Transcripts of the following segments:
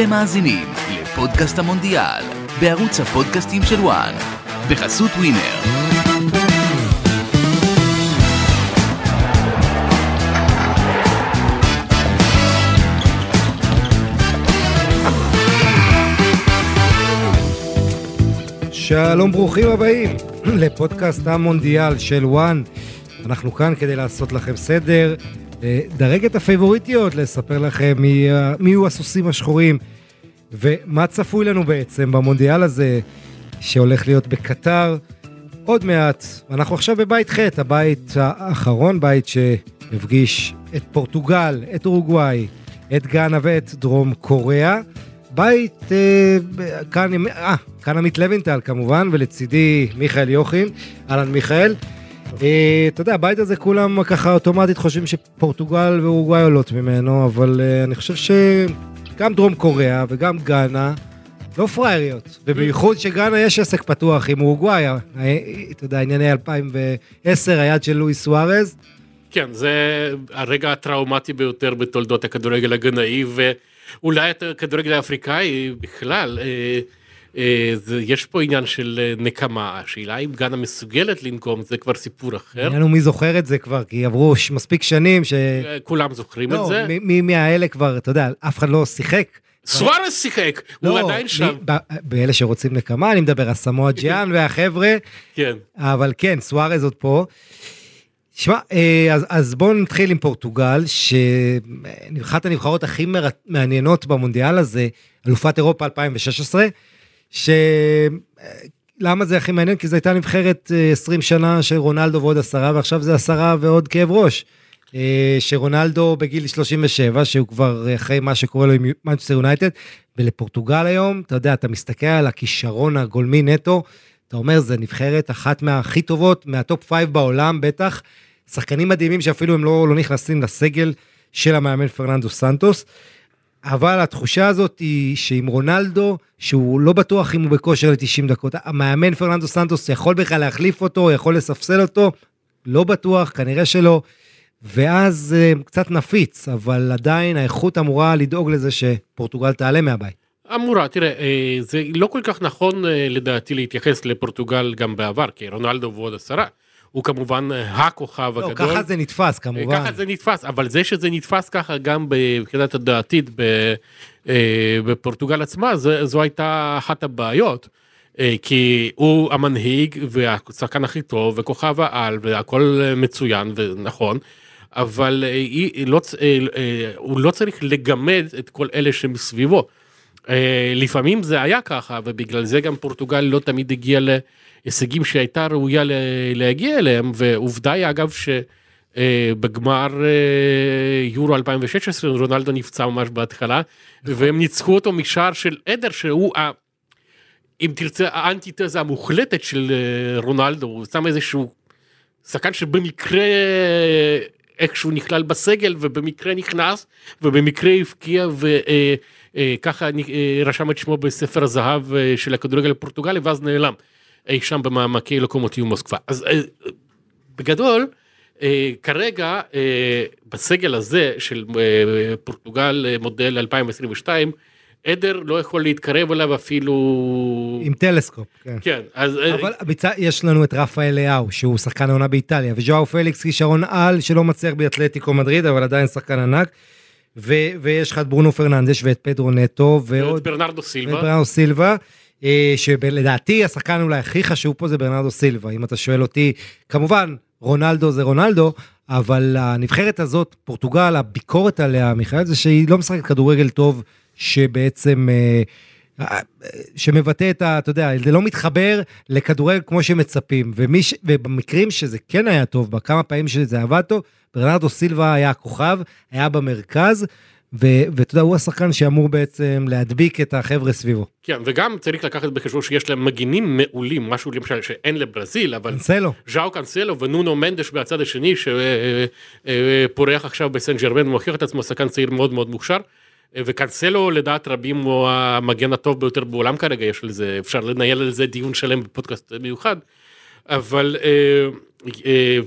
אתם מאזינים לפודקאסט המונדיאל, בערוץ הפודקאסטים של וואן, בחסות ווינר. שלום, ברוכים הבאים לפודקאסט המונדיאל של וואן. אנחנו כאן כדי לעשות לכם סדר, לדרג את הפייבוריטיות, לספר לכם מי, מי יהיו הסוסים השחורים ומה צפוי לנו בעצם במונדיאל הזה שהולך להיות בקטר עוד מעט. אנחנו עכשיו בבית ח', הבית האחרון, בית שהפגיש את פורטוגל, את אורוגוואי, את גאנה ואת דרום קוריאה. בית, אה, כאן, אה, כאן עמית לוינטל כמובן, ולצידי מיכאל יוחין. אהלן מיכאל. אה, אתה יודע, הבית הזה כולם ככה אוטומטית חושבים שפורטוגל ואורוגוואי עולות ממנו, אבל אה, אני חושב שגם דרום קוריאה וגם גאנה לא פראייריות, ובייחוד שגאנה יש עסק פתוח עם אורוגוואי, אה, אתה יודע, ענייני 2010, היד של לואי סוארז. כן, זה הרגע הטראומטי ביותר בתולדות הכדורגל הגנאי, ואולי הכדורגל האפריקאי בכלל. אה, זה, יש פה עניין של אה, נקמה, השאלה אם גאנה מסוגלת לנקום זה כבר סיפור אחר. העניין הוא מי זוכר את זה כבר, כי עברו מספיק שנים ש... אה, כולם זוכרים לא, את זה. מי מהאלה כבר, אתה יודע, אף אחד לא שיחק. סוארס שיחק, לא, הוא עדיין שם. באלה שרוצים נקמה, אני מדבר, הסמואל ג'יאן והחבר'ה, כן. אבל כן, סוארז עוד פה. שמע, אה, אז, אז בואו נתחיל עם פורטוגל, שאחת הנבחרות הכי מעניינות במונדיאל הזה, אלופת אירופה 2016, ש... למה זה הכי מעניין? כי זו הייתה נבחרת אה, 20 שנה של רונלדו ועוד עשרה, ועכשיו זה עשרה ועוד כאב ראש. אה, שרונלדו בגיל 37, שהוא כבר אחרי מה שקורה לו עם מנצ'סטר יונייטד, ולפורטוגל היום, אתה יודע, אתה מסתכל על הכישרון הגולמי נטו, אתה אומר, זה נבחרת אחת מהכי טובות, מה top 5 בעולם בטח, שחקנים מדהימים שאפילו הם לא, לא נכנסים לסגל של המאמן פרננדו סנטוס. אבל התחושה הזאת היא שעם רונלדו, שהוא לא בטוח אם הוא בכושר ל-90 דקות, המאמן פרננדו סנטוס יכול בכלל להחליף אותו, יכול לספסל אותו, לא בטוח, כנראה שלא, ואז אה, קצת נפיץ, אבל עדיין האיכות אמורה לדאוג לזה שפורטוגל תעלה מהבית. אמורה, תראה, אה, זה לא כל כך נכון אה, לדעתי להתייחס לפורטוגל גם בעבר, כי רונלדו ועוד עשרה. הוא כמובן אה, הכוכב לא, הגדול. ככה זה נתפס כמובן. ככה זה נתפס, אבל זה שזה נתפס ככה גם מבחינת הדעתית אה, בפורטוגל עצמה, זה- זו הייתה אחת הבעיות. אה, כי הוא המנהיג והשחקן הכי טוב וכוכב העל והכל אה, מצוין ונכון, אבל אה, היא- לא, אה, אה, הוא לא צריך לגמד את כל אלה שמסביבו. אה, לפעמים זה היה ככה ובגלל זה גם פורטוגל לא תמיד הגיעה להישגים שהייתה ראויה להגיע אליהם ועובדה היא אגב שבגמר יורו 2016 רונלדו נפצע ממש בהתחלה והם ניצחו אותו משער של עדר שהוא ה- אם תרצה האנטיתזה המוחלטת של אה, רונלדו הוא שם איזשהו שחקן שבמקרה אה, איכשהו נכלל בסגל ובמקרה נכנס ובמקרה הבקיע וככה רשם את שמו בספר הזהב אה, של הכדורגל הפורטוגלי ואז נעלם אי שם במעמקי לוקומוטיב מוסקבה. אז אה, בגדול אה, כרגע אה, בסגל הזה של פורטוגל מודל 2022 אדר לא יכול להתקרב אליו אפילו עם טלסקופ, כן. כן אז אבל מצד, יש לנו את רפאל לאאו, שהוא שחקן העונה באיטליה, וז'ואאו פליקס כישרון על שלא מצליח באתלטיקו מדריד, אבל עדיין שחקן ענק. ו, ויש לך את ברונו פרננדש ואת פדרו נטו, ואת ועוד ברנרדו סילבה. ברנרדו סילבה, שלדעתי השחקן אולי הכי חשוב פה זה ברנרדו סילבה, אם אתה שואל אותי, כמובן רונלדו זה רונלדו, אבל הנבחרת הזאת, פורטוגל, הביקורת עליה, מיכאל, זה שהיא לא משחקת כדורגל טוב, שבעצם... אה, אה, שמבטא את ה... אתה יודע, זה לא מתחבר לכדורגל כמו שמצפים, ש... ובמקרים שזה כן היה טוב, בכמה פעמים שזה עבד טוב, ברנרדו סילבה היה הכוכב, היה במרכז. ואתה יודע, הוא השחקן שאמור בעצם להדביק את החבר'ה סביבו. כן וגם צריך לקחת בחשבון שיש להם מגינים מעולים משהו למשל שאין לברזיל אבל קנסלו. ז'או קאנסלו ונונו מנדש מהצד השני שפורח עכשיו בסן ג'רמן ומוכיח את עצמו שחקן צעיר מאוד מאוד מוכשר. אה, וקאנסלו לדעת רבים הוא המגן הטוב ביותר בעולם כרגע יש על זה אפשר לנהל על זה דיון שלם בפודקאסט מיוחד. אבל אה, אה,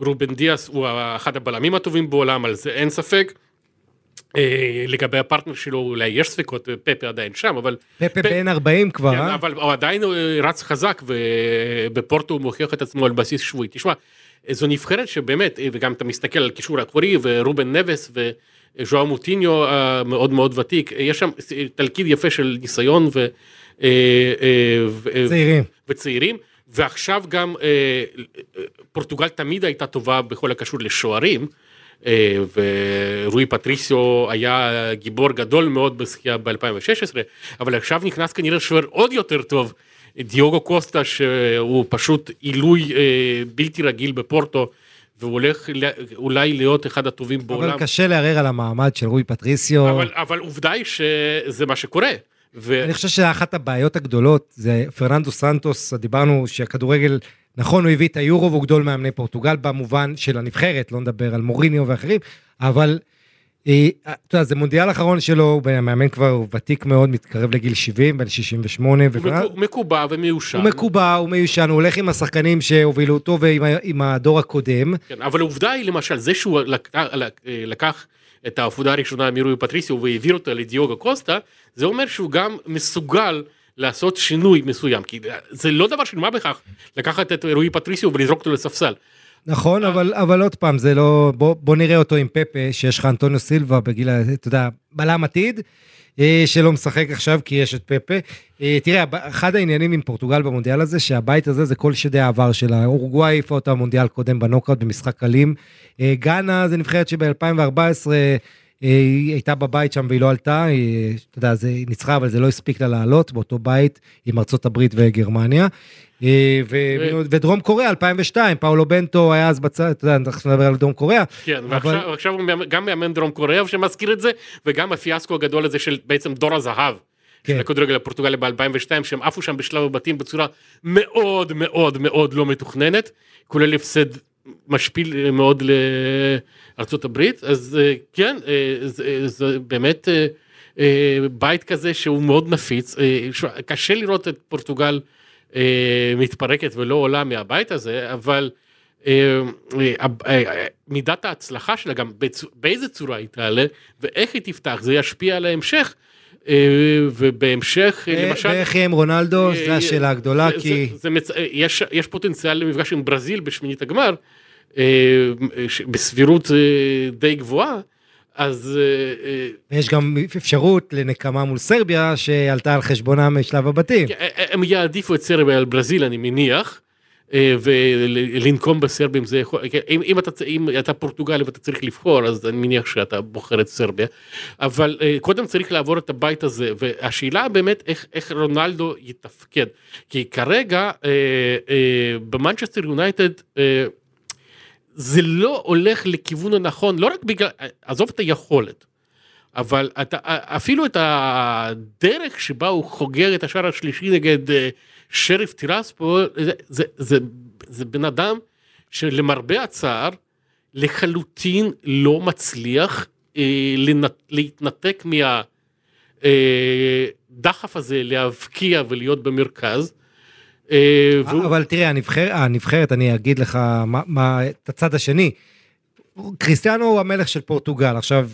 ורובן דיאס הוא אחד הבלמים הטובים בעולם על זה אין ספק. אה, לגבי הפרטנר שלו אולי יש ספקות, פפה עדיין שם, אבל... פפה בן 40 כבר, כן, אה? אבל הוא עדיין אה, רץ חזק ובפורטו הוא מוכיח את עצמו על בסיס שבועי. תשמע, זו נבחרת שבאמת, אה, וגם אתה מסתכל על קישור האחורי ורובן נבס וז'ואר מוטיניו המאוד מאוד ותיק, יש שם תלכיד יפה של ניסיון ו... צעירים. וצעירים, ועכשיו גם פורטוגל תמיד הייתה טובה בכל הקשור לשוערים, אה, ורואי פטריסיו היה גיבור גדול מאוד בשחייה ב-2016, אבל עכשיו נכנס כנראה שוער עוד יותר טוב, דיוגו קוסטה שהוא פשוט עילוי אה, בלתי רגיל בפורטו. והוא הולך אולי להיות אחד הטובים בעולם. אבל קשה לערער על המעמד של רוי פטריסיו. אבל, אבל עובדה היא שזה מה שקורה. ו... אני חושב שאחת הבעיות הגדולות זה פרננדו סנטוס, דיברנו שהכדורגל, נכון הוא הביא את היורו והוא גדול מאמני פורטוגל במובן של הנבחרת, לא נדבר על מוריניו ואחרים, אבל אה, אתה יודע, זה מונדיאל אחרון שלו, הוא מאמן כבר ותיק מאוד, מתקרב לגיל 70, בן 68, הוא מקובע ומיושן. הוא מקובע, הוא מיושן, הוא הולך עם השחקנים שהובילו אותו ועם הדור הקודם. כן, אבל העובדה היא למשל זה שהוא לקח, לקח את העבודה הראשונה מרוי פטריסיו והעביר אותה לדיוגו קוסטה, זה אומר שהוא גם מסוגל לעשות שינוי מסוים, כי זה לא דבר של מה בכך לקחת את רוי פטריסיו ולזרוק אותו לספסל. נכון, אבל, אבל עוד פעם, זה לא... בוא, בוא נראה אותו עם פפה, שיש לך אנטוניו סילבה בגיל, ה- אתה יודע, בלם עתיד, אה, שלא משחק עכשיו כי יש את פפה. אה, תראה, אחד העניינים עם פורטוגל במונדיאל הזה, שהבית הזה זה כל שדי העבר שלה. אורוגוואי העיפה אותה במונדיאל קודם בנוקאוט במשחק אלים. אה, גאנה זה נבחרת שב-2014... היא הייתה בבית שם והיא לא עלתה, היא, אתה יודע, זה, היא ניצחה, אבל זה לא הספיק לה לעלות באותו בית עם ארצות הברית וגרמניה. אה, ו- ו- ודרום קוריאה 2002, פאולו בנטו היה אז בצד, אתה יודע, אנחנו נדבר על דרום קוריאה. כן, אבל- ועכשיו ועכשיו הוא גם מאמן דרום קוריאה שמזכיר את זה, וגם הפיאסקו הגדול הזה של בעצם דור הזהב. כן. של הכדורגל הפורטוגלי ב-2002 שהם עפו שם בשלב הבתים בצורה מאוד מאוד מאוד לא מתוכננת, כולל הפסד משפיל מאוד לארצות הברית, אז אה, כן, אה, זה, זה באמת אה, אה, בית כזה שהוא מאוד נפיץ, אה, קשה לראות את פורטוגל אה, מתפרקת ולא עולה מהבית הזה, אבל אה, אה, אה, מידת ההצלחה שלה גם באיזה צורה היא תעלה ואיך היא תפתח זה ישפיע על ההמשך. אה, ובהמשך אה, למשל ואיך יהיה עם רונלדו, אה, זו השאלה הגדולה, כי... אה, יש, יש פוטנציאל למפגש עם ברזיל בשמינית הגמר אה, בסבירות אה, די גבוהה אז אה, אה, ויש גם אפשרות לנקמה מול סרביה, שעלתה על חשבונה משלב הבתים. כן, הם יעדיפו את סרביה על ברזיל אני מניח. אה, ולנקום בסרבים זה יכול, כן, אם, אם, אתה, אם אתה פורטוגלי ואתה צריך לבחור אז אני מניח שאתה בוחר את סרביה, אבל אה, קודם צריך לעבור את הבית הזה והשאלה באמת איך, איך רונלדו יתפקד, כי כרגע אה, אה, במנצ'סטר יונייטד אה, זה לא הולך לכיוון הנכון לא רק בגלל, עזוב את היכולת, אבל אתה, אפילו את הדרך שבה הוא חוגר את השער השלישי נגד אה, שריף טירספול, זה, זה, זה, זה בן אדם שלמרבה הצער לחלוטין לא מצליח אה, לנת, להתנתק מהדחף הזה להבקיע ולהיות במרכז. אה, והוא- אבל תראה, הנבחר, הנבחרת, אני אגיד לך מה, מה, את הצד השני. קריסטיאנו הוא המלך של פורטוגל. עכשיו,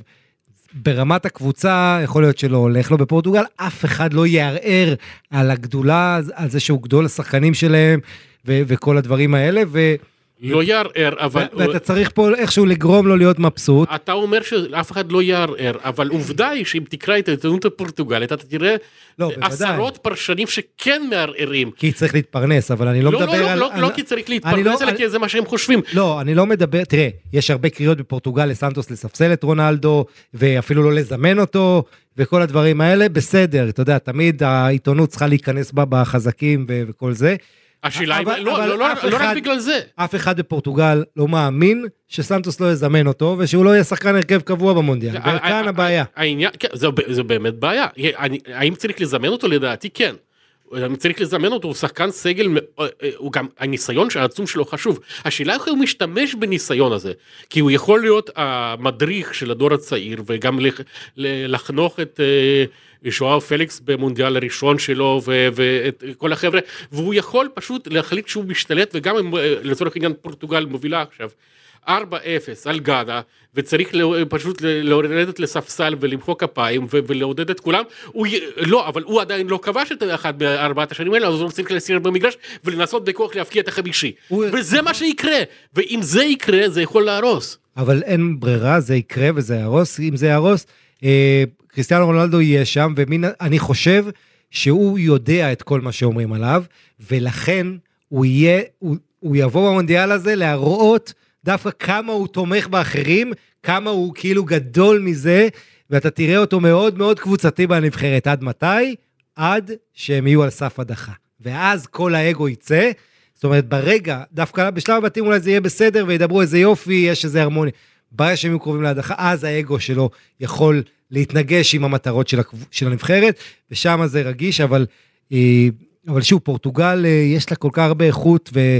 ברמת הקבוצה, יכול להיות שלא הולך לו בפורטוגל, אף אחד לא יערער על הגדולה, על זה שהוא גדול השחקנים שלהם, ו- וכל הדברים האלה, ו- לא יערער, אבל... ואתה צריך פה איכשהו לגרום לו להיות מבסוט. אתה אומר שאף אחד לא יערער, אבל עובדה היא שאם תקרא את העיתונות הפורטוגלית, אתה תראה לא. עשרות פרשנים שכן מערערים. כי צריך להתפרנס, אבל אני לא, לא, לא, מדבר לא, על... לא, על... לא כי צריך אני להתפרנס, לא- אלא אני- כי זה מה שהם חושבים. לא, אני לא מדבר, תראה, יש הרבה קריאות בפורטוגל לסנטוס לספסל את רונלדו, ואפילו לא לזמן אותו, וכל הדברים האלה, בסדר, אתה יודע, תמיד העיתונות צריכה להיכנס בה בחזקים וכל זה. השאלה היא, לא, לא, לא, לא רק בגלל זה. אף אחד בפורטוגל לא מאמין שסנטוס לא יזמן אותו, ושהוא לא יהיה שחקן הרכב קבוע במונדיאל, וכאן הבעיה. העניין, כן, זה, זה באמת בעיה. אני- האם צריך לזמן אותו? לדעתי כן. אם צריך לזמן אותו, הוא שחקן סגל, מאו- הוא גם, הניסיון העצום שלו חשוב. השאלה איך הוא משתמש בניסיון הזה. כי הוא יכול להיות המדריך של הדור הצעיר, וגם לחנוך את אה, שואר פליקס במונדיאל הראשון שלו, ואת כל החבר'ה, והוא יכול פשוט להחליט שהוא משתלט, וגם אם אה, לצורך העניין פורטוגל מובילה עכשיו. 4-0 על גאנה, וצריך לא, פשוט לרדת לספסל ולמחוא כפיים ולעודד את כולם, הוא, לא, אבל הוא עדיין לא כבש את אחת בארבעת השנים האלה, אז הוא צריך להסיר במגרש ולנסות בכוח להפקיע את החמישי. הוא- וזה מה שיקרה, ואם זה יקרה, זה יכול להרוס. אבל אין ברירה, זה יקרה וזה יהרוס. אם זה יהרוס, אה, קריסטיאנו רונלדו יהיה שם, ואני חושב שהוא יודע את כל מה שאומרים עליו, ולכן הוא יהיה, הוא, הוא יבוא במונדיאל הזה להראות דווקא כמה הוא תומך באחרים, כמה הוא כאילו גדול מזה, ואתה תראה אותו מאוד מאוד קבוצתי בנבחרת. עד מתי? עד שהם יהיו על סף הדחה. ואז כל האגו יצא. זאת אומרת, ברגע, דווקא בשלב הבתים אולי זה יהיה בסדר וידברו איזה יופי, יש איזה הרמוניה. ברגע שהם יהיו קרובים להדחה, אז האגו שלו יכול להתנגש עם המטרות של, הקב... של הנבחרת, ושם זה רגיש, אבל, אה, אבל שוב, פורטוגל, אה, יש לה כל כך הרבה איכות, ו,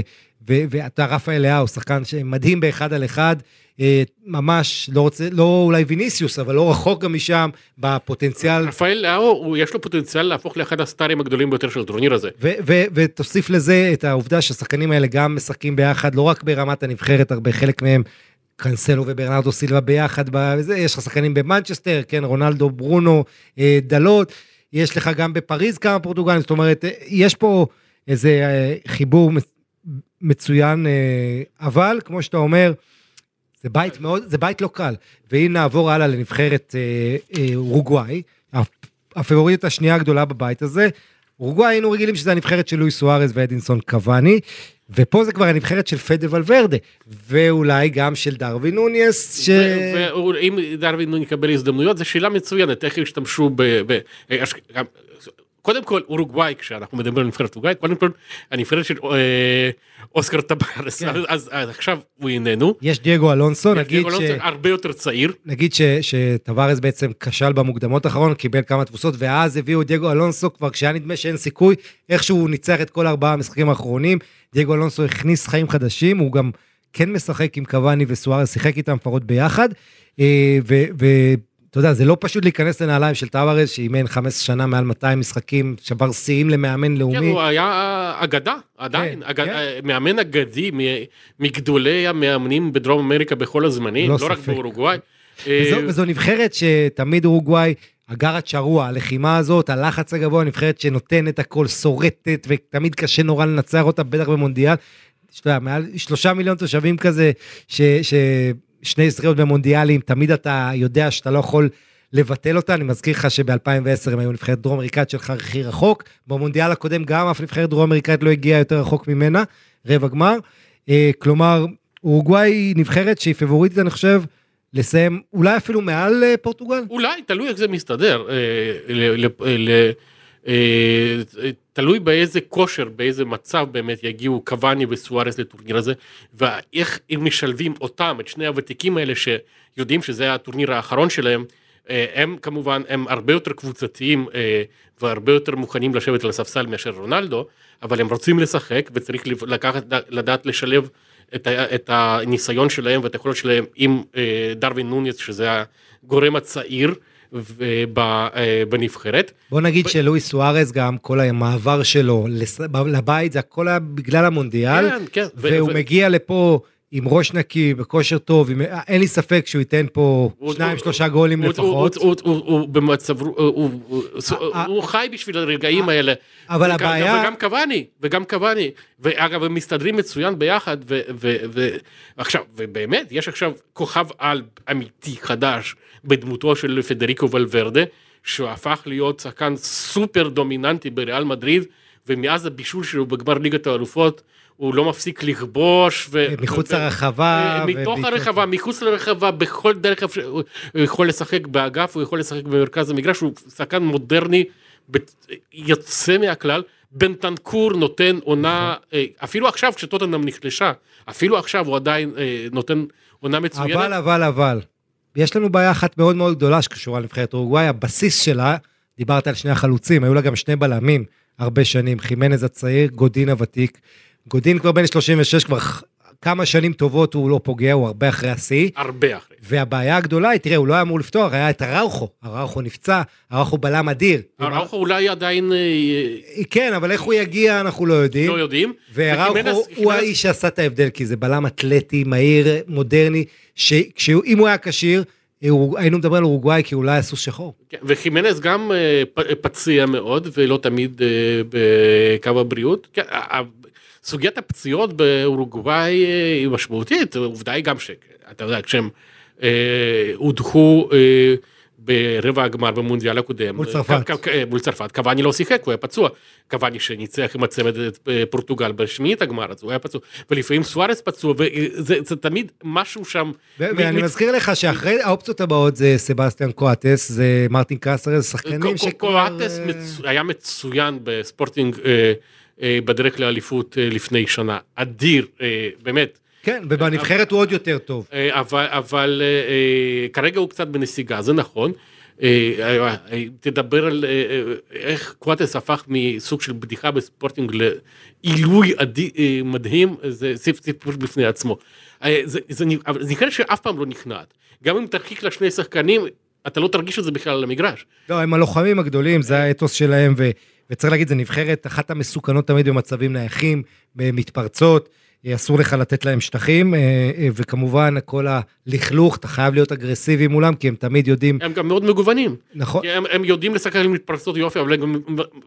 ו, ואתה רפאל לאהו, שחקן שמדהים באחד על אחד, אה, ממש, לא רוצה, לא אולי ויניסיוס, אבל לא רחוק גם משם, בפוטנציאל. רפאל לאו, יש לו פוטנציאל להפוך לאחד הסטארים הגדולים ביותר של הטורניר הזה. ו- ו- ותוסיף לזה את העובדה שהשחקנים האלה גם משחקים ביחד, לא רק ברמת הנבחרת, הרבה חלק מהם, קנסלו וברנרדו סילבה ביחד, בזה, יש לך שחקנים במנצ'סטר, כן, רונלדו, ברונו, אה, דלות, יש לך גם בפריז כמה פורטוגלים, זאת אומרת, אה, יש פה איזה אה, חיבור מצוין, אה, אבל כמו שאתה אומר, זה בית מאוד, זה בית לא קל. ואם נעבור הלאה לנבחרת אה, אה, אורוגוואי, הפ- הפבוריטית השנייה הגדולה בבית הזה, אורוגוואי היינו רגילים שזה הנבחרת של לואי סוארז ואדינסון קוואני, ופה זה כבר הנבחרת של פדה ולוורדה, ואולי גם של דרווין נוניס, ש... ואם דרווין יקבל הזדמנויות, זו שאלה מצוינת, איך ישתמשו ב... ב- קודם כל אורוגוואי, כשאנחנו מדברים על נבחרת אורוגוואי, קודם כל הנבחרת של אה, אוסקר טבארס, כן. אז אז עכשיו הוא איננו. יש דייגו אלונסו, נגיד דייגו ש... הרבה יותר צעיר. נגיד ש, שטווארז בעצם כשל במוקדמות האחרון, קיבל כמה תבוסות, ואז הביאו דייגו אלונסו, כבר כשהיה נדמה שאין סיכוי, איכשהו הוא ניצח את כל ארבעה המשחקים האחרונים, דייגו אלונסו הכניס חיים חדשים, הוא גם כן משחק עם קוואני וסוארז, שיחק איתם לפחות ביחד, אה, ואתה יודע, זה לא פשוט להיכנס לנעליים של טווארז, שאימן 15 שנה מעל 200 משחקים, שבר שיאים למאמן כן, לאומי. הוא היה אגדה, עדיין, כן, אגד- כן. מאמן אגדי, מגדולי המאמנים בדרום אמריקה בכל הזמנים, לא לא רק. באורוגוואי. וזו, אה, וזו נבחרת שתמיד אורוגוואי, הגר הצ'רוע, הלחימה הזאת, הלחץ הגבוה, נבחרת שנותנת הכל, שורטת, ותמיד קשה נורא לנצח אותה, בטח במונדיאל. אתה יודע, מעל שלושה מיליון תושבים כזה, ש, ששני זכיות במונדיאלים, תמיד אתה יודע שאתה לא יכול לבטל אותה. אני מזכיר לך שב-2010 הם היו נבחרת דרום אמריקאית שלך הכי רחוק. במונדיאל הקודם גם אף נבחרת דרום אמריקאית לא הגיעה יותר רחוק ממנה, רבע גמר. אה, כלומר, אורוגוואי היא נבחרת שהיא פיבוריטית, אני חושב, לסיים אולי אפילו מעל אה, פורטוגל? אולי, תלוי איך זה מסתדר. תלוי באיזה כושר, באיזה מצב באמת יגיעו קוואני וסוארס לטורניר הזה, ואיך הם משלבים אותם, את שני הוותיקים האלה שיודעים שזה הטורניר האחרון שלהם, אה, הם כמובן, הם הרבה יותר קבוצתיים אה, והרבה יותר מוכנים לשבת על הספסל מאשר רונלדו, אבל הם רוצים לשחק וצריך לקחת, לדעת לשלב את, את הניסיון שלהם ואת היכולות שלהם עם אה, דרווין נוניס, שזה הגורם הצעיר בנבחרת. בוא נגיד שלואי סוארז גם, כל המעבר שלו לס- לבית, זה הכל היה בגלל המונדיאל, כן, כן. והוא ו- מגיע לפה עם ראש נקי, בכושר טוב, עם- אין לי ספק שהוא ייתן פה שניים, שלושה גולים לפחות. הוא- במצב, הוא- אה, חי בשביל הרגעים האלה. אבל הבעיה- וגם קוואני, וגם קוואני. ואגב, הם מסתדרים מצוין ביחד, ו- ו- ו- עכשיו, ובאמת, יש עכשיו כוכב על אמיתי חדש בדמותו של פדריקו ולוורדה, שהפך להיות שחקן סופר דומיננטי בריאל מדריד, ומאז הבישול שלו בגמר ליגת האלופות, הוא לא מפסיק לכבוש. ו- מחוץ ו- לרחבה. אה, מתוך הרחבה, מחוץ לרחבה, בכל דרך אפשר, הוא יכול לשחק באגף, הוא יכול לשחק במרכז המגרש, הוא שחקן מודרני, בת- יוצא מהכלל. בנטנקור נותן עונה, אה, אפילו עכשיו כשטוטנאם נחלשה, אפילו עכשיו הוא עדיין אה, נותן עונה מצוינת. אבל, אבל, אבל, יש לנו בעיה אחת מאוד מאוד גדולה שקשורה לנבחרת אורוגוואי, הבסיס שלה, דיברת על שני החלוצים, היו לה גם שני בלמים הרבה שנים, חימנז הצעיר, גודין הוותיק. גודין כבר בן 36, כבר כמה שנים טובות הוא לא פוגע, הוא הרבה אחרי השיא. הרבה אחרי. והבעיה הגדולה היא, תראה, הוא לא היה אמור לפתוח, היה את אראוכו. אראוכו נפצע, אראוכו בלם אדיר. אראוכו אולי עדיין אה, כן, אבל איך הוא יגיע, אנחנו לא יודעים. לא יודעים. ואראוכו הוא חימנז- האיש שעשה את ההבדל, כי זה בלם אתלטי, מהיר, מודרני, שאם הוא היה כשיר, היינו מדברים על אורוגוואי כי אולי עשו שחור. כן, וחימנז גם אה, פציע מאוד ולא תמיד אה, בקו הבריאות. כן, סוגיית הפציעות באורוגוואי אה, היא משמעותית, עובדה היא גם שאתה יודע, כשהם אה, הודחו אה, ברבע הגמר במונדיאל הקודם. מול צרפת. ק- ק- אה, מול צרפת, קבאני לא שיחק, הוא היה פצוע. קבאני שניצח עם הצמד את אה, פורטוגל בשמינית הגמר, אז הוא היה פצוע. ולפעמים סוארס פצוע, וזה זה תמיד משהו שם. ואני מצ- מזכיר לך שאחרי האופציות הבאות זה סבסטיאן קואטס, זה מרטין קאסרס, שחקנים קו- שכבר... קואטס אה, מצ- היה מצוין בספורטינג אה, אה, בדרך לאליפות אה, לפני שנה, אדיר, אה, באמת. כן, ובנבחרת הוא עוד יותר טוב. אה, אבל, אבל אה, אה, כרגע הוא קצת בנסיגה, זה נכון. תדבר על איך קואטס הפך מסוג של בדיחה בספורטינג לעילוי מדהים, זה סיפור בפני עצמו. זה, זה, זה נקרא שאף פעם לא נכנעת. גם אם תרחיק לה שני שחקנים, אתה לא תרגיש את זה בכלל על המגרש. לא, הם הלוחמים הגדולים, זה האתוס שלהם, ו... וצריך להגיד, זו נבחרת אחת המסוכנות תמיד במצבים נייחים, במתפרצות, אה, אסור לך לתת להם שטחים, אה, אה, וכמובן, כל הלכלוך, אתה חייב להיות אגרסיבי מולם, כי הם תמיד יודעים, הם גם מאוד מגוונים. נכון, הם, הם יודעים לשחק מתפרצות יופי, אבל הם גם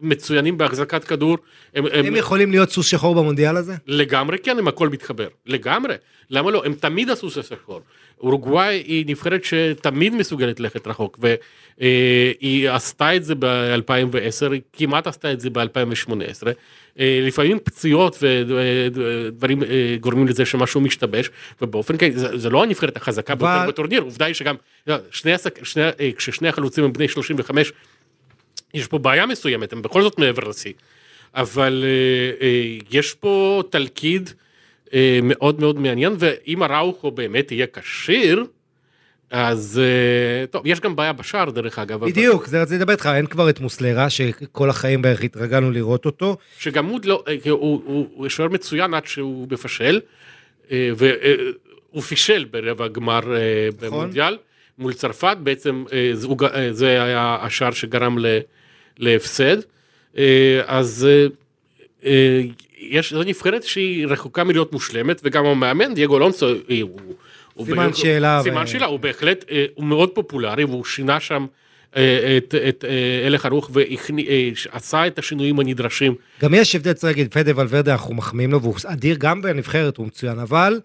מצוינים בהחזקת כדור. הם, הם, הם יכולים להיות סוס שחור במונדיאל הזה? לגמרי כן, הם הכל מתחבר. לגמרי. למה לא? הם תמיד עשו סוס שחור. אורוגוואי היא נבחרת שתמיד מסוגלת ללכת רחוק, והיא עשתה את זה ב-2010, היא כמעט עשתה את זה ב-2018. לפעמים פציעות ודברים אה, גורמים לזה שמשהו משתבש, ובאופן כללי, זה, זה לא הנבחרת החזקה אבל- ביותר בטורניר, עובדה היא שגם, שני, שני, אה, כששני החלוצים הם בני 35, יש פה בעיה מסוימת, הם בכל זאת מעבר לשיא. אבל אה, אה, יש פה תלכיד אה, מאוד מאוד מעניין, ואם אראוכו באמת יהיה כשיר, אז אה, טוב, יש גם בעיה בשער דרך אגב. אבל- בדיוק, זה רציתי לדבר איתך, אין כבר את מוסלרה, שכל החיים בערך התרגלנו לראות אותו. שגם הוא לא, אה, הוא, הוא, הוא שוער מצוין עד שהוא מפשל, אה, והוא פישל ברבע הגמר אה, במונדיאל מול צרפת, בעצם אה, זה, אה, היה השער שגרם להפסד, אה, אז אה, אה, יש, זו נבחרת שהיא רחוקה מלהיות מושלמת, וגם המאמן, דייגו אלונסו, אה, הוא... הוא סימן ב- שאלה, סימן ו- שאלה, הוא בהחלט, אה, הוא מאוד פופולרי, והוא שינה שם אה, את, את אה, הלך הרוח ועשה את השינויים הנדרשים גם יש הבדל, צריך להגיד, פדה ולוורדה, אנחנו מחמיאים לו, והוא אדיר גם בנבחרת, הוא מצוין, אבל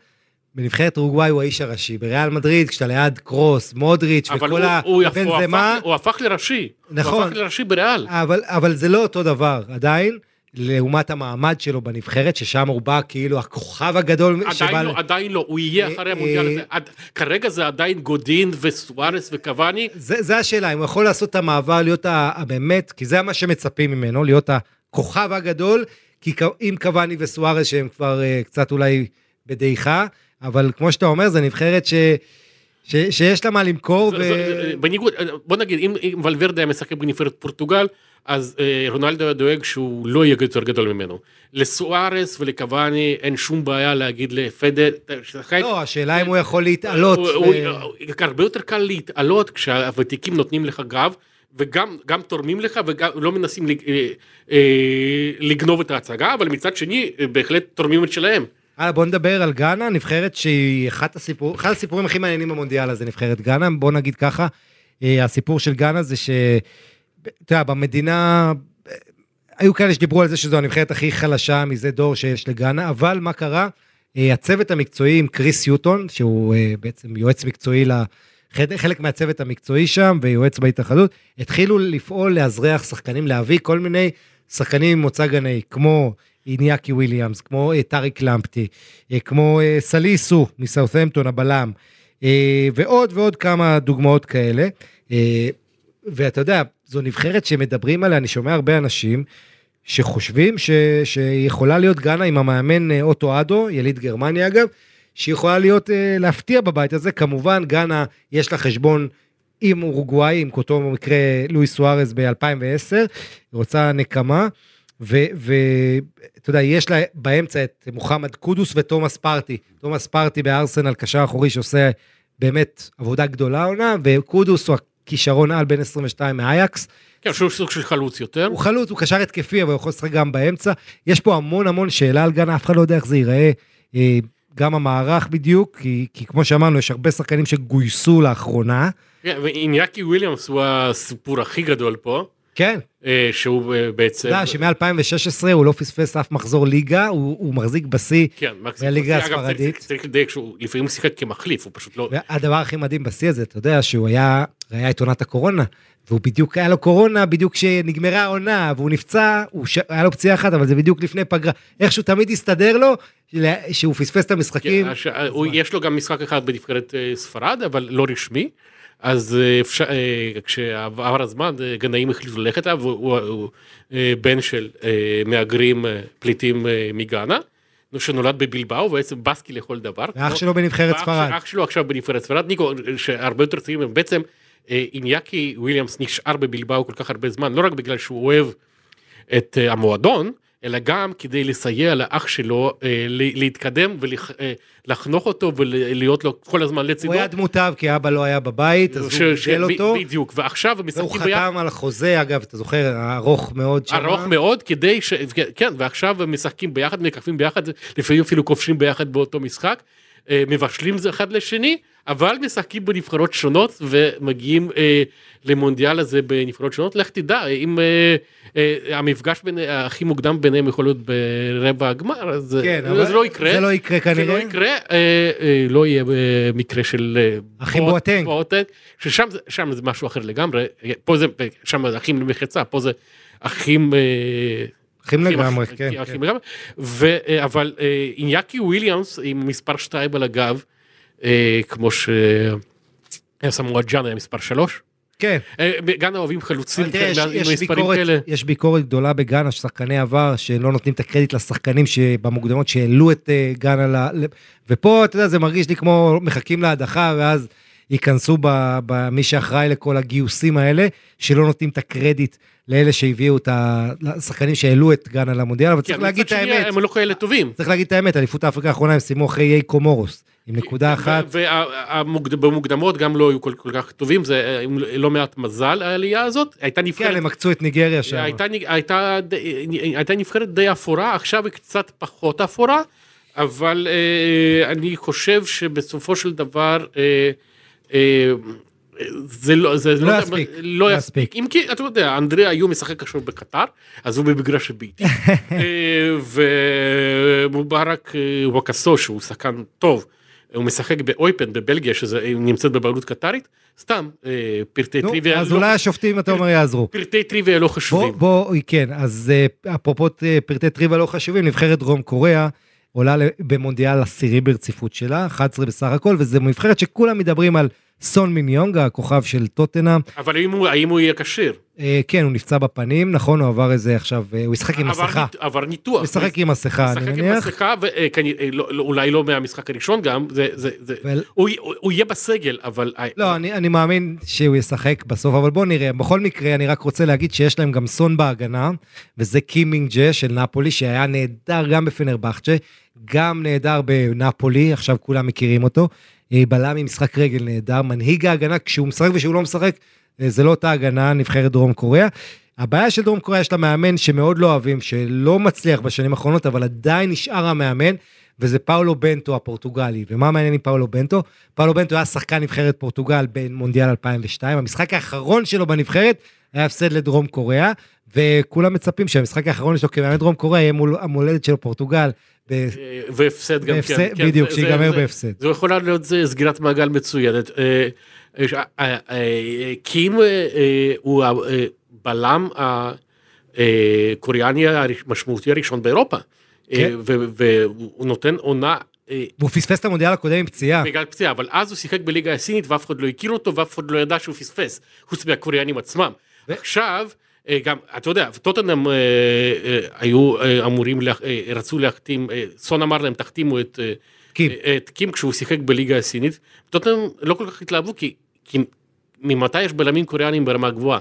בנבחרת אורוגוואי הוא האיש הראשי. בריאל מדריד, כשאתה ליד קרוס, מודריץ' אבל וכל הבנזמה, הפך, הוא הפך לראשי, נכון. הוא הפך לראשי בריאל. אבל, אבל זה לא אותו דבר, עדיין, לעומת המעמד שלו בנבחרת, ששם הוא בא כאילו הכוכב הגדול עדיין לא, עדיין לא, הוא יהיה אה, אחרי המונדיאל אה, הזה. עד, כרגע זה עדיין גודין וסוארס וקוואני. זה, זה השאלה, אם הוא יכול לעשות את המעבר, להיות הבאמת, כי זה מה שמצפים ממנו, להיות הכוכב הגדול, כי עם קוואני וסוארס שהם כבר uh, קצת אולי בדעיכה, אבל כמו שאתה אומר, זו נבחרת ש, ש, שיש לה מה למכור, זה- ו... זה- בניגוד, בוא נגיד, אם, אם ולוורדה היה משחק בנבחרת פורטוגל, אז אה, רונלדו היה דואג שהוא לא יהיה יותר גדול ממנו. לסוארס ולקוואני אין שום בעיה להגיד לפדה, תשחק. לא, השאלה אם הוא יכול להתעלות. הוא- ו- הוא- הרבה יותר קל להתעלות כשהוותיקים נותנים לך גב. וגם גם תורמים לך וגם לא מנסים לג- אה, אה, לגנוב את ההצגה, אבל מצד שני אה, בהחלט תורמים את שלהם. הלאה, בוא נדבר על גאנה, נבחרת שהיא אחת הסיפור, אחד הסיפורים הכי מעניינים במונדיאל הזה, נבחרת גאנה, בוא נגיד ככה, אה, הסיפור של גאנה זה ש... אתה יודע, במדינה, אה, היו כאלה שדיברו על זה שזו הנבחרת הכי חלשה מזה דור שיש לגאנה, אבל מה קרה? אה, הצוות המקצועי עם קריס יוטון, שהוא בעצם יועץ מקצועי ל... חלק מהצוות המקצועי שם ויועץ בהתאחדות, התחילו לפעול לאזרח שחקנים, להביא כל מיני שחקנים ממוצא גנאי, כמו איניאקי וויליאמס, כמו אה, טאריק למפטי, אה, כמו אה, סליסו מסאות'מפטון הבלם, ועוד ועוד כמה דוגמאות כאלה. ואתה יודע, זו נבחרת שמדברים עליה, אני שומע הרבה אנשים שחושבים ש, שיכולה להיות גאנה עם המאמן אוטו אדו, יליד גרמניה אגב, שיכולה להיות, להפתיע בבית הזה. כמובן, גאנה, יש לה חשבון עם אורוגוואי, עם אותו מקרה לואי סוארז ב-2010, היא רוצה נקמה. ואתה יודע, יש לה באמצע את מוחמד קודוס ותומאס פרטי. תומאס פרטי בארסנל, קשר אחורי שעושה באמת עבודה גדולה עונה, וקודוס הוא הכישרון על בין 22 מאייקס. כן, שהוא סוג של חלוץ יותר. הוא חלוץ, הוא קשר התקפי, אבל הוא יכול לשחק גם באמצע. יש פה המון המון שאלה על גאנה, אף אחד לא יודע איך זה ייראה. אה, גם המערך בדיוק, כי, כי כמו שאמרנו, יש הרבה שחקנים שגויסו לאחרונה. כן, ואיניאקי וויליאמס הוא הסיפור הכי גדול פה. כן. אה, שהוא אה, בעצם... אתה יודע שמ-2016 הוא לא פספס אף מחזור ליגה, הוא, הוא מחזיק בשיא כן, מהליגה בשיא. אגב, הספרדית. צריך- לדייק שהוא לפעמים שיחק כמחליף, הוא פשוט לא... והדבר הכי מדהים בשיא הזה, אתה יודע, שהוא היה, היה את עונת הקורונה, והוא בדיוק, היה לו קורונה בדיוק כשנגמרה העונה, והוא נפצע, הוא ש... היה לו פציעה אחת, אבל זה בדיוק לפני פגרה. איכשהו תמיד הסתדר לו, שהוא פספס את המשחקים. כן, הש- הוא- יש לו גם משחק אחד בנבחרת אה, ספרד, אבל לא רשמי. אז אה, אפשר, אה, כשעבר הזמן, אה, גנאים החליטו ללכת אליו, הוא- בן של מהגרים פליטים מגאנה, שנולד בבלבאו, בעצם בסקי לכל דבר. ואח שלו בנבחרת ספרד. אח שלו עכשיו בנבחרת ספרד, ניקו, שהרבה יותר צעירים, בעצם איניאקי וויליאמס נשאר בבלבאו כל כך הרבה זמן, לא רק בגלל שהוא אוהב את המועדון, אלא גם כדי לסייע לאח שלו אה, להתקדם ולחנוך אותו ולהיות לו כל הזמן לצידו. הוא היה דמותיו, כי אבא לא היה בבית, אז ש- הוא גידל אותו, בדיוק, ועכשיו הם והוא משחקים ביחד. חתם על החוזה, אגב, אתה זוכר, הארוך מאוד שם. ארוך מאוד כדי ש... כן, ועכשיו הם משחקים ביחד, מככבים ביחד, לפעמים אפילו כובשים ביחד באותו משחק, אה, מבשלים זה אחד לשני, אבל משחקים בנבחרות שונות ומגיעים אה, למונדיאל הזה בנבחרות שונות. לך תדע, אם אה, אה, המפגש בין, הכי מוקדם ביניהם יכול להיות ברבע הגמר, אז כן, אה, אבל זה לא יקרה. זה לא יקרה זה כנראה. לא יקרה, אה, אה, לא יהיה אה, מקרה של... אה, אחים. בואטנג, ששם זה- שם זה משהו אחר לגמרי, פה זה, שם זה אחים למחצה, פה זה אחים... אה, אחים לגמרי, כן. אחים כן. לגמרי, אה, אבל אה, איניאקי וויליאמס עם מספר 2 על הגב, אה, כמו שסמואל ג'אן היה מספר 3. כן. גאנה אוהבים חלוצים יש, עם יש, מספרים ביקורת, כאלה. יש ביקורת גדולה בגאנה, ששחקני עבר, שלא נותנים את הקרדיט לשחקנים שבמוקדמות שהעלו את אה, גאנה, ל... ופה, אתה יודע, זה מרגיש לי כמו מחכים להדחה, ואז ייכנסו במי שאחראי לכל הגיוסים האלה, שלא נותנים את הקרדיט לאלה שהביאו את ה... לשחקנים שהעלו את גאנה למונדיאל, אבל כן, צריך להגיד את האמת, הם לא כאלה טובים. צריך להגיד את האמת, אליפות אפריקה האחרונה הם סיימו אחרי איי קומורוס, עם נקודה אחת. ובמוקדמות גם לא היו כל כל כך טובים, זה אה, לא מעט מזל העלייה הזאת. הייתה כן, נבחרת הם עקצו את ניגריה שם. הייתה, הייתה, די- הייתה נבחרת די אפורה, עכשיו היא קצת פחות אפורה, אבל אה, אני חושב שבסופו של דבר אה, אה, זה לא, זה לא יספיק, לא לא יספיק, אם כי אתה יודע, אנדרי היו משחק עכשיו בקטר, אז הוא במגרש הביתי, אה, ומובארק אה, ווקאסו שהוא שחקן טוב, הוא משחק באויפן בבלגיה שזה נמצאת בבעלות קטרית, סתם אה, פרטי נו, טריוויה, אז לא- אולי השופטים, אתה אומר, יעזרו. פרטי טריוויה לא בוא, חשובים. בוא, כן, אז אה, אפרופו אה, פרטי טריוויה לא חשובים, נבחרת דרום קוריאה עולה במונדיאל עשירי ברציפות שלה, 11 בסך הכל, וזו נבחרת שכולם מדברים על סון מיניונג, הכוכב של טוטנאם. אבל האם הוא, האם הוא יהיה כשיר? אה, כן, הוא נפצע בפנים, נכון, הוא עבר איזה עכשיו, אה, הוא ישחק עם מסכה. עבר ניתוח. הוא ישחק עם מסכה, אני משחק עם מניח. מסכה, ואולי לא מהמשחק הראשון גם, זה, זה, זה, אבל- הוא, הוא, הוא יהיה בסגל, אבל... לא, אני, אני מאמין שהוא ישחק בסוף, אבל בוא נראה. בכל מקרה, אני רק רוצה להגיד שיש להם גם סון בהגנה, וזה קימינג ג'ה של נפולי, שהיה נהדר גם בפנרבכצ'ה, גם נהדר בנפולי, עכשיו כולם מכירים אותו. אה, בלם עם משחק רגל נהדר, מנהיג ההגנה, כשהוא משחק ושהוא לא משחק, אה, זה לא אותה הגנה, נבחרת דרום קוריאה. הבעיה של דרום קוריאה יש לה מאמן שמאוד לא אוהבים, שלא מצליח בשנים האחרונות, אבל עדיין נשאר המאמן, וזה פאולו בנטו הפורטוגלי. ומה מעניין עם פאולו בנטו? פאולו בנטו היה שחקן נבחרת פורטוגל במונדיאל 2002, המשחק האחרון שלו בנבחרת היה הפסד לדרום קוריאה, וכולם מצפים שהמשחק האחרון שלו כמאמן דרום קוריאה יהיה מול המולדת של פורטוגל. ב- והפסד גם בהפסד- כן. כן, בדיוק, זה- שיגמר בהפסד. זו יכולה להיות זה סגירת מעגל מצוינת. אה, אה, אה, קים הוא הבלם הקוריאני המשמעותי הראשון באירופה. אה, כן. והוא נותן עונה אה, והוא פספס את המונדיאל הקודם עם פציעה. בגלל פציעה, אבל אז הוא שיחק בליגה הסינית ואף אחד לא הכיר אותו ואף אחד לא ידע שהוא פספס, חוץ מהקוריאנים עצמם. ו- עכשיו, אה, גם, אתה יודע, טוטנאם אה, אה, היו אה, אמורים, לה- רצו להחתים, סון אמר להם תחתימו את קים. את קים כשהוא שיחק בליגה הסינית, טוטנאם לא כל כך התלהבו כי, כי ממתי יש בלמים קוריאנים ברמה גבוהה.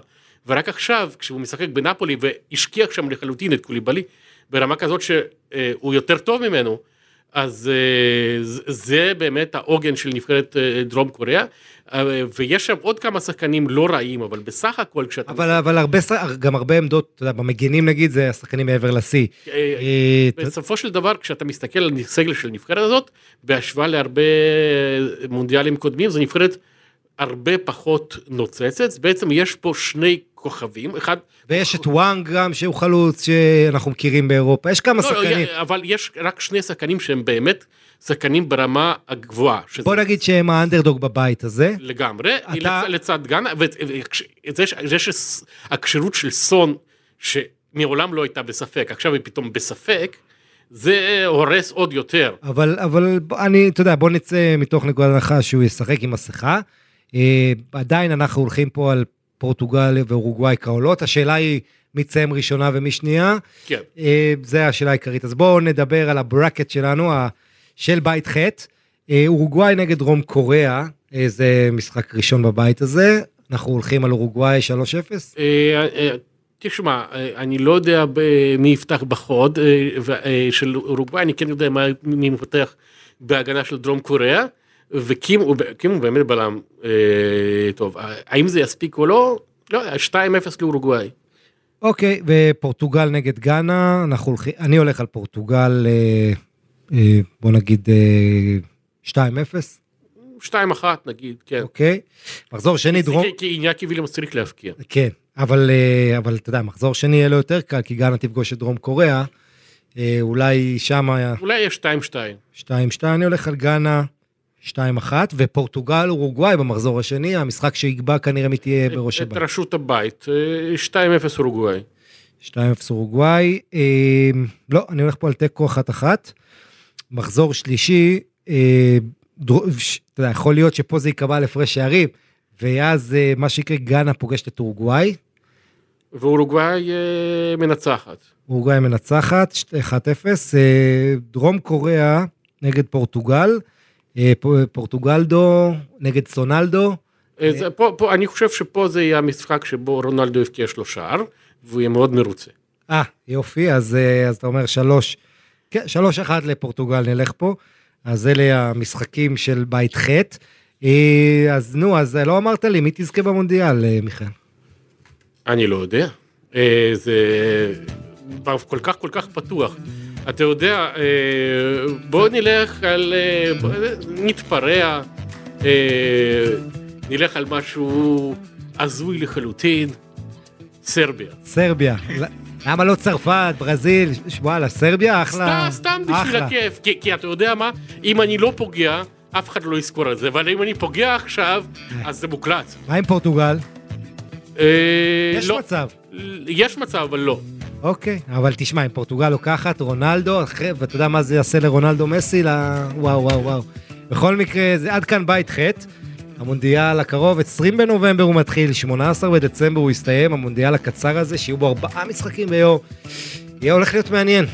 ורק עכשיו, כשהוא משחק בנפולי והשקיע שם לחלוטין את קוליבאלי, ברמה כזאת שהוא יותר טוב ממנו, אז אה, זה באמת העוגן של נבחרת אה, דרום קוריאה, אה, ויש שם עוד כמה שחקנים לא רעים, אבל בסך הכל כשאתה... אבל, אבל הרבה, גם הרבה עמדות, אתה יודע, במגינים נגיד, זה השחקנים מעבר לשיא. בסופו של דבר, כשאתה מסתכל על סגל של נבחרת הזאת, בהשוואה להרבה מונדיאלים קודמים, זו נבחרת הרבה פחות נוצצת, בעצם יש פה שני כוכבים, אחד... ויש את וואנג גם שהוא חלוץ שאנחנו מכירים באירופה, יש כמה לא, לא שחקנים. לא, אבל יש רק שני שחקנים שהם באמת שחקנים ברמה הגבוהה. שזה... בוא נגיד שהם האנדרדוג בבית הזה. לגמרי, אתה... לצד גאנה, וזה שהכשירות של סון, שמעולם לא הייתה בספק, עכשיו היא פתאום בספק, זה הורס עוד יותר. אבל, אבל אני, אתה יודע, בוא נצא מתוך נקודת הנחה שהוא ישחק עם מסכה. אה, עדיין אנחנו הולכים פה על פורטוגל ואורוגוואי כעולות, השאלה היא מי תסיים ראשונה ומי שנייה. כן. אה, זה השאלה העיקרית. אז בואו נדבר על הברקט שלנו, של בית ח', אה, אורוגוואי נגד דרום קוריאה, זה משחק ראשון בבית הזה, אנחנו הולכים על אורוגוואי 3-0. תשמע, אני לא יודע מי יפתח בחוד של אורוגוואי, אני כן יודע מי מפתח בהגנה של דרום קוריאה. וקים הוא באמת בלם אה, טוב, האם זה יספיק או לא? לא, 2-0 לאורוגוואי. אוקיי, ופורטוגל נגד גאנה, אנחנו הולכים, אני הולך על פורטוגל, אה, אה, בוא נגיד אה, 2-0. 2-1 נגיד, כן. אוקיי, מחזור שני דרום... כי איניאקי וילמס צריך להפקיע. כן, אבל, אה, אבל אתה יודע, מחזור שני יהיה לו יותר קל, כי גאנה תפגוש את דרום קוריאה. אה, אולי שם היה... אולי יש 2-2. 2-2, אני הולך על גאנה. 2-1, ופורטוגל אורוגוואי במחזור השני, המשחק שיקבע כנראה מי תהיה בראש הבית. את רשות הבית, 2-0 אורוגוואי. 2-0 אורוגוואי, אה, לא, אני הולך פה על תיקו 1-1. מחזור שלישי, אה, דרו, אתה יודע, יכול להיות שפה זה ייקבע על הפרש שערים, ואז אה, מה שיקרה, גאנה פוגשת את אורוגוואי. ואורוגוואי אה, מנצחת. אורוגוואי מנצחת, 1-0. אה, דרום קוריאה נגד פורטוגל. אה, פורטוגלדו נגד סונלדו. אה, זה, פה, פה, אני חושב שפה זה יהיה המשחק שבו רונלדו יבקיע לו שער, והוא יהיה מאוד מרוצה. אה, יופי, אז, אה, אז אתה אומר שלוש, כן, שלוש אחת לפורטוגל נלך פה, אז אלה המשחקים של בית ח'. אז נו, אז לא אמרת לי, מי תזכה במונדיאל, מיכאל? אני לא יודע. זה כל כך כל כך פתוח. אתה יודע, אה, בוא נלך על... אה, בוא נתפרע, אה, נלך על משהו הזוי לחלוטין, סרביה. סרביה. למה לא צרפת, ברזיל, וואלה, סרביה אחלה. סתם, סתם בשביל הכיף, כי, כי אתה יודע מה, אם אני לא פוגע, אף אחד לא יזכור על זה, אבל אם אני פוגע עכשיו, אז זה מוקלט. מה עם פורטוגל? יש לא, מצב. יש מצב, אבל לא. אוקיי, אבל תשמע, אם פורטוגל לוקחת, רונלדו, ואתה יודע מה זה יעשה לרונלדו מסי? וואו, וואו, וואו. בכל מקרה, זה עד כאן בית ח', המונדיאל הקרוב, 20 בנובמבר הוא מתחיל, 18 בדצמבר הוא יסתיים, המונדיאל הקצר הזה, שיהיו בו ארבעה משחקים ביום, יהיה הולך להיות מעניין.